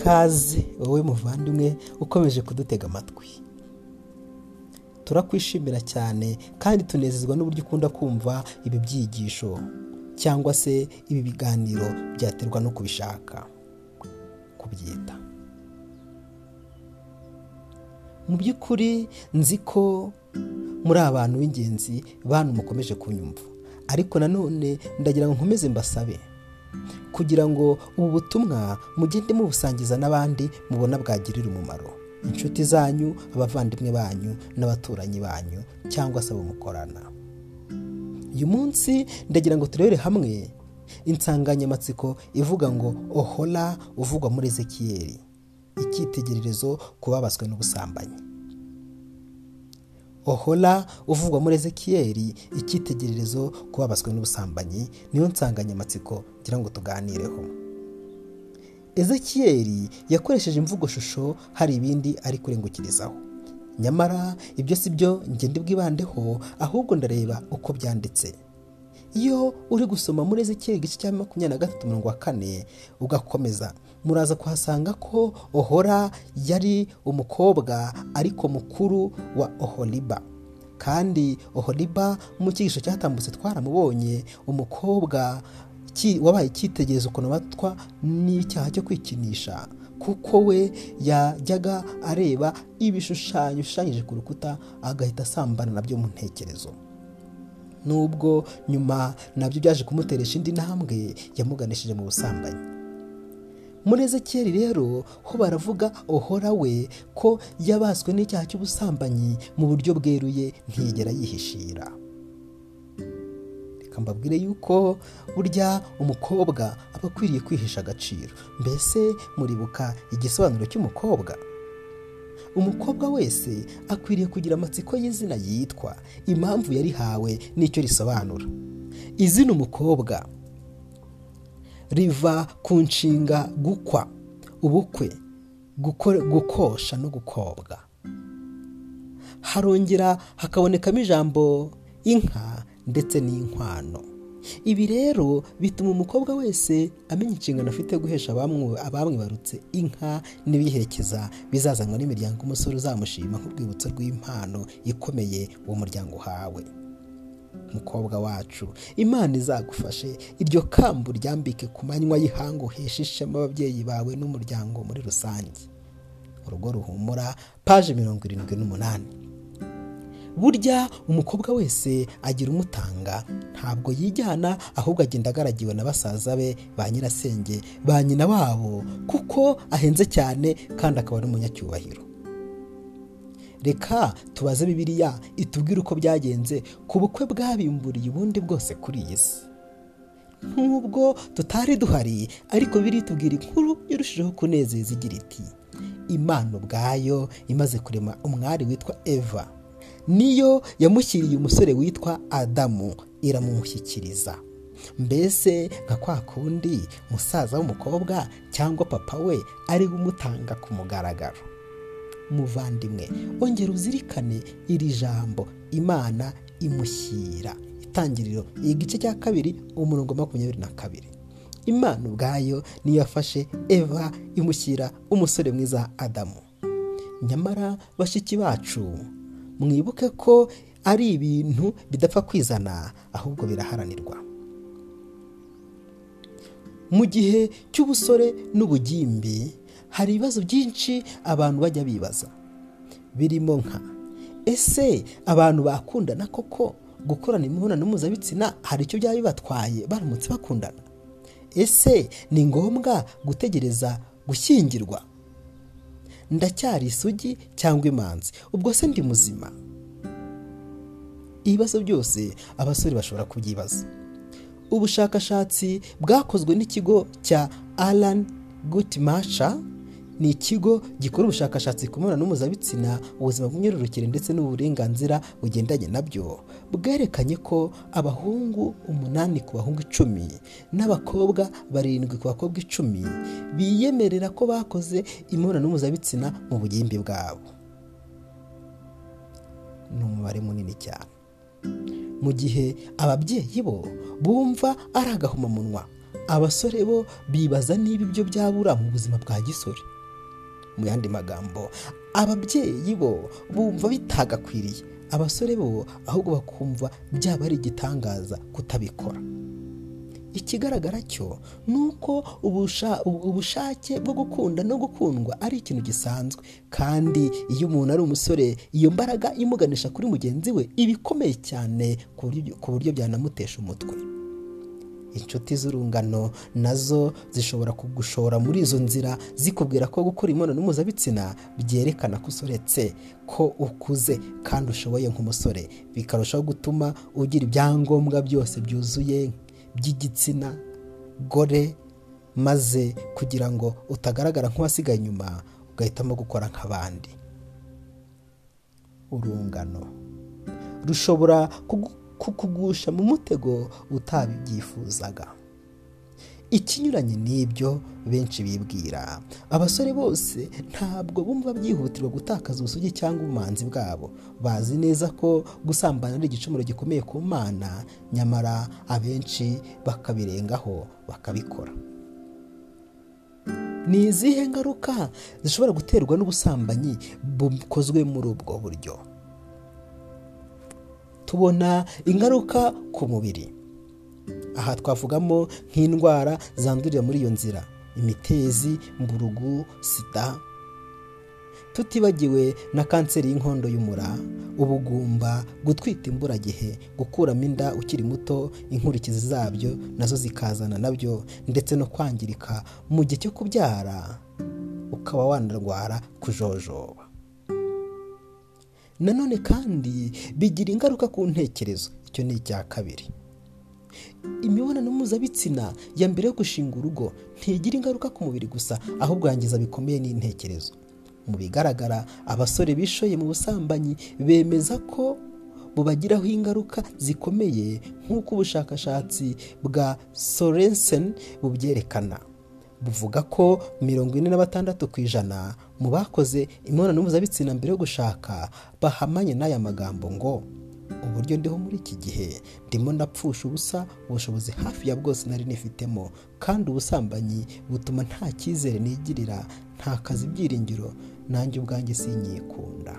ikaze wowe muvandimwe ukomeje kudutega amatwi. Turakwishimira cyane kandi tunezezwa n'uburyo ukunda kumva ibi byigisho cyangwa se ibi biganiro byaterwa no kubishaka kubyita. Mu by'ukuri nzi ko muri abantu b'ingenzi bantu mukomeje kunyumva ariko nanone ndagira ngo nkomeze mbasabe. Kugira ngo ubu butumwa mugende mubusangiza n'abandi mubona bwagirira umumaro. Inshuti zanyu abavandimwe banyu n'abaturanyi banyu cyangwa se abo mukorana uyu munsi ndagira ngo turebere hamwe insanganyamatsiko ivuga ngo ohora uvugwa muri ezekiyeri icyitegererezo ku n'ubusambanyi. Ohora uvugwa muri ezekiyeri icyitegererezo ku babaswe n'ubusambanyi niyo nsanganyamatsiko ngira ngo tuganireho. Ezekiyeri yakoresheje imvugo shusho hari ibindi ari kurengukirizaho. Nyamara ibyo si byo ngende bwibandeho ahubwo ndareba uko byanditse. Iyo uri gusoma muri ezekiyeri igice cya makumyabiri na gatatu mirongo kane ugakomeza. Muraza kuhasanga ko ohora yari umukobwa ariko mukuru wa ohoriba kandi ohoriba mu cyigisho cyatambutse twaramubonye umukobwa wabaye icyitegererezo ukuntu abatwa n'icyaha cyo kwikinisha. Kuko we yajyaga areba ibishushanyo bishushanyije ku rukuta agahita asambana na byo mu ntekerezo. Nubwo nyuma na byo byaje kumuteresha indi ntambwe yamuganishije mu busambanyi. Muri ezekiyeri rero ho baravuga ohora we ko yabaswe n'icyaha cy'ubusambanyi mu buryo bweruye ntiyigera yihishira. Reka mbabwire yuko burya umukobwa aba akwiriye kwihesha agaciro. Mbese muribuka igisobanuro cy'umukobwa? Umukobwa wese akwiriye kugira amatsiko y'izina yitwa impamvu yarihawe n'icyo risobanura. Izina umukobwa riva ku nshinga gukwa ubukwe gukosha no gukobwa. Harongera hakabonekamo ijambo inka ndetse n'inkwano. Ibi rero bituma umukobwa wese amenya inshingano afite guhesha abamwibarutse inka n'ibiherekeza bizazanwa n'imiryango umusore uzamushima nk'urwibutso rw'impano ikomeye uwo muryango uhawe. Mukobwa wacu imana izagufashe iryo kambu ryambike ku manywa y'ihangu uhesha ababyeyi bawe n'umuryango muri rusange. Urugo ruhumura paje mirongo irindwi n'umunani. Burya umukobwa wese agira umutanga. Ntabwo yijyana ahubwo agenda agaragiwe na basaza be ba nyirasenge ba nyina wabo kuko ahenze cyane kandi akaba n'umunyacyubahiro reka tubaze bibiliya itubwire uko byagenze ku bukwe bwabimburiye ubundi bwose kuri iyi si. Nk'ubwo tutari duhari ariko biri tubwira inkuru irushijeho kunezeza igira iti imana ubwayo imaze kurema umwari witwa eva. Niyo yamushyiriye umusore witwa adamu iramumushyikiriza. Mbese nka kwa kundi musaza w'umukobwa cyangwa papa we ari umutanga ku mugaragaro. Muvandimwe ongera uzirikane iri jambo imana imushyira. Itangiriro igice cya kabiri umurongo makumyabiri na kabiri. Imana ubwayo niyo yafashe eva imushyira umusore mwiza adamu. Nyamara bashiki bacu mwibuke ko ari ibintu bidapfa kwizana ahubwo biraharanirwa. Mu gihe cy'ubusore n'ubugimbi hari ibibazo byinshi abantu bajya bibaza. Birimo nka ese abantu bakundana koko? Gukorana imibonano mpuzabitsina hari icyo byaba bibatwaye? Baramutse bakundana. Ese ni ngombwa gutegereza gushyingirwa? Ndacyari isugi cyangwa imanzi ubwo se ndi muzima. Ibibazo byose abasore bashobora kubyibaza. Ubushakashatsi bwakozwe n'ikigo cya alan gutimasha ni ikigo gikora ubushakashatsi ku mibonano mpuzabitsina ubuzima bw'imyororokere ndetse n'uburenganzira bugendanye na byo. Bwerekanye ko abahungu umunani ku bahungu icumi n'abakobwa barindwi ku bakobwa icumi biyemerera ko bakoze imibonano mpuzabitsina mu bugimbi bwabo. Ni umubare munini cyane. Mu gihe ababyeyi bo bumva ari agahomamunwa abasore bo bibaza niba ibyo byabura mu buzima bwa gisore. Mu yandi magambo. Ababyeyi bo bumva bitagakwiriye. Abasore bo ahubwo bakumva byaba ari igitangaza kutabikora. Ikigaragara cyo ni uko ubushake bwo gukunda no gukundwa ari ikintu gisanzwe. Kandi iyo umuntu ari umusore iyo mbaraga imuganisha kuri mugenzi we iba ikomeye cyane ku buryo byanamutesha umutwe. Inshuti z'urungano na zo zishobora kugushora muri izo nzira zikubwira ko gukora imibonano mpuzabitsina byerekana ko usoretse ko ukuze kandi ushoboye nk'umusore. Bikarushaho gutuma ugira ibyangombwa byose byuzuye by'igitsina gore maze kugira ngo utagaragara nk'uwasigaye inyuma ugahitamo gukora nk'abandi. Urungano. Rushobora kukugusha mu mutego utabibyifuzaga ikinyuranye n'ibyo benshi bibwira. Abasore bose ntabwo bumva byihutirwa gutakaza ubusugi cyangwa ubumanzi bwabo. Bazi neza ko gusambana ari igicumuro gikomeye ku mana nyamara abenshi bakabirengaho bakabikora. Ni izihe ngaruka zishobora guterwa n'ubusambanyi bukozwe muri ubwo buryo? Tubona ingaruka ku mubiri. Aha twavugamo nk'indwara zandurira muri iyo nzira. Imitezi mburugu sida. Tutibagiwe na kanseri y'inkondo y'umura. Ubugumba gutwita imburagihe gukuramo inda ukiri muto inkurikizi zabyo na zo zikazana na byo ndetse no kwangirika mu gihe cyo kubyara. Ukaba wanarwara kujojoba. Nanone kandi bigira ingaruka ku ntekerezo. Icyo ni icya kabiri. Imibonano mpuzabitsina ya mbere yo gushinga urugo ntigira ingaruka ku mubiri gusa ahubwo yangiza bikomeye n'intekerezo. Mu bigaragara abasore bishoye mu busambanyi bemeza ko bubagiraho ingaruka zikomeye nk'uko ubushakashatsi bwa sorensen bubyerekana. Buvuga ko mirongo ine na batandatu ku ijana mu bakoze imibonano mpuzabitsina mbere yo gushaka bahamanye n'aya magambo ngo uburyo ndiho muri iki gihe ndimo ndapfusha ubusa ubushobozi hafi ya bwose nari nifitemo kandi ubusambanyi butuma nta cyizere nigirira nta kazi ibyiringiro nanjye ubwanjye sinyikunda.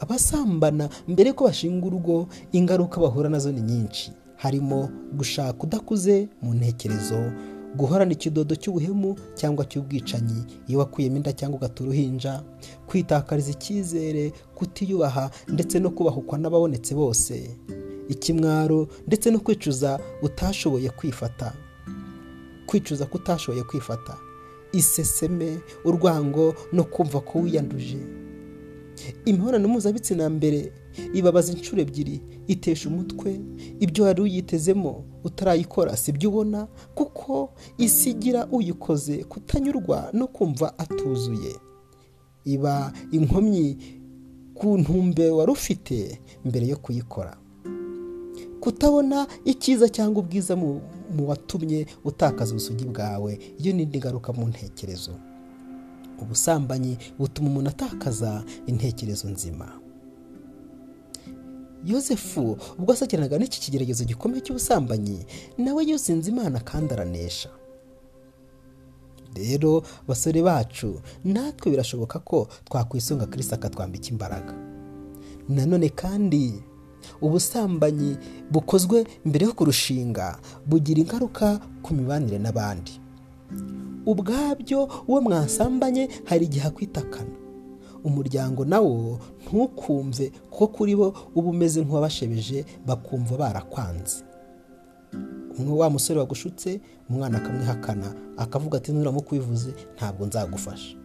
Abasambana mbere ko bashinga urugo ingaruka bahura na zo ni nyinshi. Harimo gushaka udakuze mu ntekerezo guhorana ikidodo cy'ubuhemu cyangwa cy'ubwicanyi. Iyo wakuyemo inda cyangwa ugata uruhinja kwitakariza icyizere kutiyubaha ndetse no kubahukwa n'ababonetse bose. Ikimwaro ndetse no kwicuza utashoboye kwifata. Kwicuza ko utashoboye kwifata. Iseseme urwango no kumva ko wiyanduje. Imibonano mpuzabitsina mbere ibabaza inshuro ebyiri itesha umutwe. Ibyo wari uyitezemo utarayikora si byo ubona? Kuko isi igira uyikoze kutanyurwa no kumva atuzuye. Iba inkomyi ku ntumbero wari ufite mbere yo kuyikora. Kutabona icyiza cyangwa ubwiza mu watumye utakaza ubusugi bwawe iyo ni ngaruka mu ntekerezo. Ubusambanyi butuma umuntu atakaza intekerezo nzima. Yosefu ubwo asakiranaga n'iki kigeragezo gikomeye cy'ubusambanyi nawe yusinze imana kandi aranesha. Rero basore bacu natwe birashoboka ko twakwisunga kirisita akatwambika imbaraga. Nanone kandi ubusambanyi bukozwe mbere yo kurushinga bugira ingaruka ku mibanire n'abandi. Ubwabyo uwo mwasambanye hari igihe akwitakana umuryango nawo ntukumve ko kuri bo uba umeze nk'uwabashebeje bakumva barakwanze. Umwe wa musore wagushutse umwana akamwihakana akavuga ati nuramuka ubivuze ntabwo nzagufasha.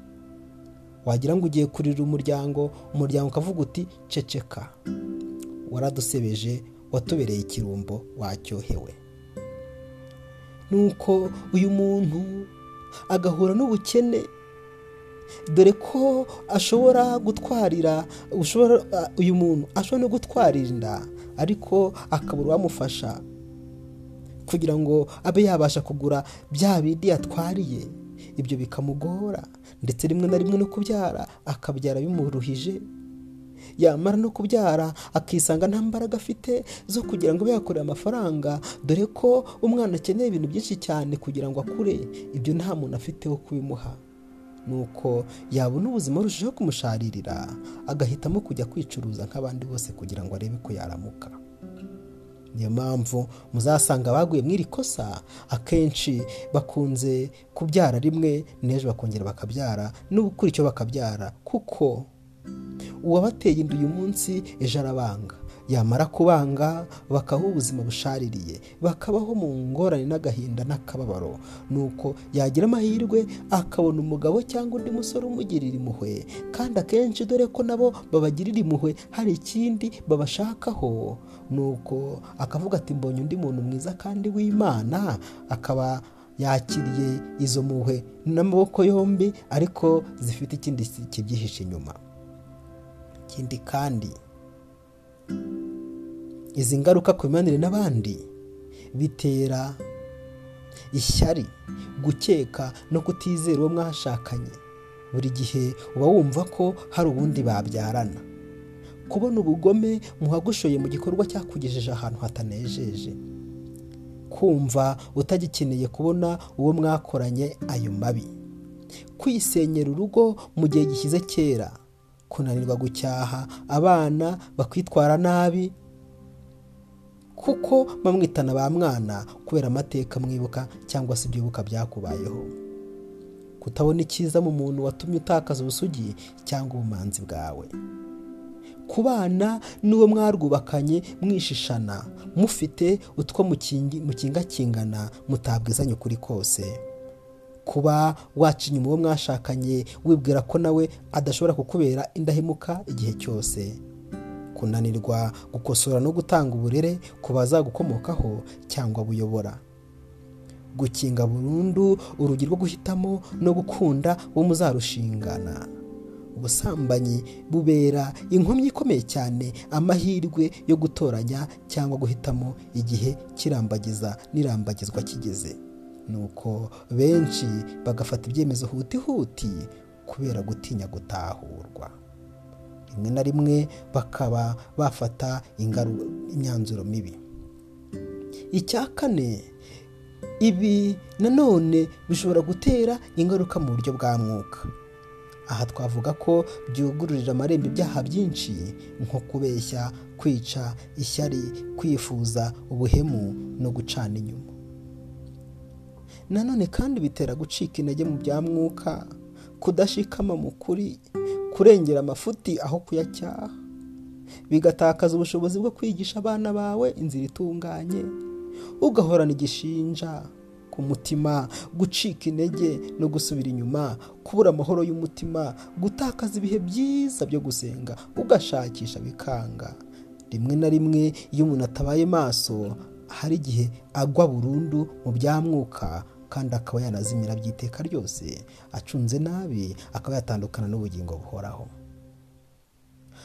Wagira ngo ugiye kurira umuryango umuryango ukavuga uti ceceka waradusebeje watubereye ikirumbo wacyohewe. Nuko uyu muntu agahura n'ubukene. Dore ko ashobora gutwarira uyu muntu ashobora no gutwarira inda ariko akabura uwamufasha. Kugira ngo abe yabasha kugura bya bindi yatwariye. Ibyo bikamugora ndetse rimwe na rimwe no kubyara akabyara bimuruhije. Yamara no kubyara akisanga nta mbaraga afite zo kugira ngo abe amafaranga dore ko umwana akeneye ibintu byinshi cyane kugira ngo akure. Ibyo nta muntu afite wo kubimuha. Nuko yabona ubuzima burushijeho kumusharirira agahitamo kujya kwicuruza nk'abandi bose kugira ngo arebe ko yaramuka. Niyo mpamvu muzasanga abaguye mu iri kosa akenshi bakunze kubyara rimwe n'ejo bakongera bakabyara n'ubukura icyo bakabyara kuko uwabateye inda uyu munsi ejo arabanga. Yamara kubanga bakabaho ubuzima bushaririye bakabaho mu ngorane n'agahinda n'akababaro. Nuko yagira amahirwe akabona umugabo cyangwa undi musore umugirira impuhwe. Kandi akenshi dore ko nabo babagirira impuhwe hari ikindi babashakaho. Nuko akavuga ati mbonye undi muntu mwiza kandi w'imana. Akaba yakiriye izo mpuhwe n'amaboko yombi ariko zifite ikindi kibyihishe inyuma. Ikindi kandi. Izi ngaruka ku mibanire n'abandi bitera ishyari gukeka no kutizera uwo mwashakanye. Buri gihe uba wumva ko hari ubundi babyarana. Kubona ubugome muhagushoye mu gikorwa cyakugejeje ahantu hatanejeje. Kumva utagikeneye kubona uwo mwakoranye ayo mabi. Kwisenyera urugo mu gihe gishyize kera. Kunanirwa gucyaha abana bakwitwara nabi kuko bamwitana ba mwana kubera amateka mwibuka cyangwa se ibyibuka byakubayeho. Kutabona icyiza mu muntu watumye utakaza ubusugi cyangwa ubumanzi bwawe. Kubana n'uwo mwarwubakanye mwishishana mufite utwo mukingakingana mutabwizanye ukuri kose. Kuba waca inyuma uwo mwashakanye wibwira ko nawe adashobora kukubera indahemuka igihe cyose. Kunanirwa gukosora no gutanga uburere ku bazagukomokaho cyangwa buyobora. Gukinga burundu urugi rwo guhitamo no gukunda uwo muzarushingana ubusambanyi bubera inkomyi ikomeye cyane amahirwe yo gutoranya cyangwa guhitamo igihe kirambagiza n'irambagizwa kigeze. Nuko benshi bagafata ibyemezo huti kubera gutinya gutahurwa. Rimwe na rimwe bakaba bafata imyanzuro mibi. Icya kane ibi nanone bishobora gutera ingaruka mu buryo bwa mwuka. Aha twavuga ko byugururira amarembo ibyaha byinshi nko kubeshya kwica ishyari kwifuza ubuhemu no gucana inyuma. Nanone kandi bitera gucika intege mu bya mwuka kudashikama mu kuri kurengera amafuti aho kuyacyaha bigatakaza ubushobozi bwo kwigisha abana bawe inzira itunganye ugahorana igishinja ku mutima gucika intege no gusubira inyuma kubura amahoro y'umutima gutakaza ibihe byiza byo gusenga ugashakisha bikanga. Rimwe na rimwe iyo umuntu atabaye maso hari igihe agwa burundu mu bya mwuka kandi akaba yanazimira by'iteka ryose. Acunze nabi akaba yatandukana n'ubugingo buhoraho.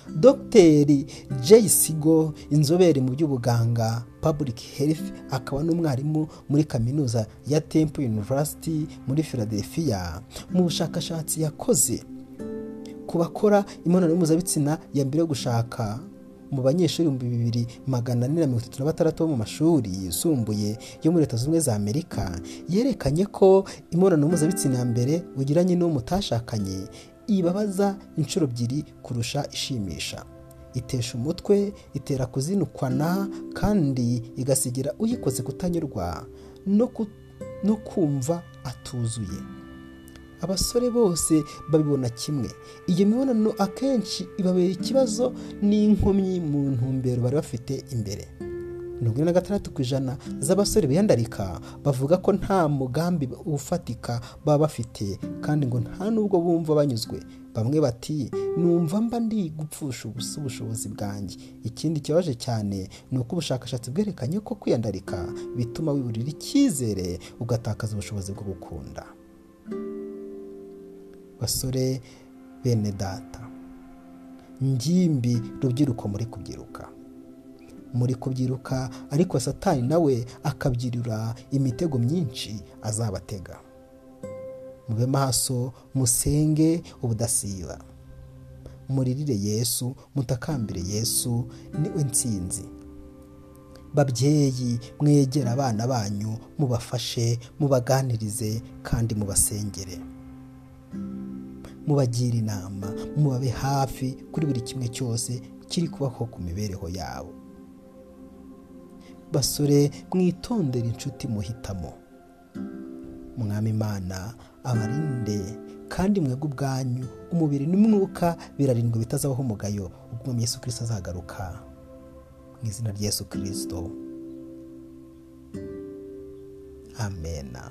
Dogiteri Jay Sigo inzobere mu by'ubuganga public health akaba n'umwarimu muri kaminuza ya Temple University muri Philadelphia. Mu bushakashatsi yakoze ku bakora imibonano mpuzabitsina ya mbere yo gushaka mu banyeshuri ibihumbi bibiri magana ane na mirongo itatu na batandatu bo mu mashuri yisumbuye yo muri leta zunze za amerika yerekanye ko imibonano mpuzabitsina ya mbere ugiranye n'uwo mutashakanye ibabaza inshuro ebyiri kurusha ishimisha. Itesha umutwe itera kuzinukwana kandi igasigira uyikoze kutanyurwa no kumva atuzuye. Abasore bose babibona kimwe. Iyo mibonano akenshi ibabera ikibazo n'inkomyi mu ntumbero bari bafite imbere. Mirongo ine na gatandatu ku ijana z'abasore biyandarika bavuga ko nta mugambi ufatika baba bafite kandi ngo nta n'ubwo bumva banyuzwe. Bamwe bati numva mba ndi gupfusha ubusa ubushobozi bwanjye. Ikindi kibaje cyane ni uko ubushakashatsi bwerekanye ko kwiyandarika bituma wiburira icyizere ugatakaza ubushobozi bwo gukunda. Basore bene data. Ngimbi rubyiruko muri kubyiruka. Muri kubyiruka ariko satani nawe akabyirura imitego myinshi azabatega. Mube maso musenge ubudasiba. Muririre yesu mutakambire yesu ni we nsinzi babyeyi mwegera abana banyu mubafashe mubaganirize kandi mubasengere. Mubagire inama mubabe hafi kuri buri kimwe cyose kiri kubaho ku mibereho yabo. Basore mwitondere inshuti muhitamo. Mwami imana abarinde kandi mwebwe ubwanyu umubiri n'umwuka birarindwa bitazabaho umugayo ubwo Yesu kirisito azagaruka. Mu izina rya Yesu kirisito amena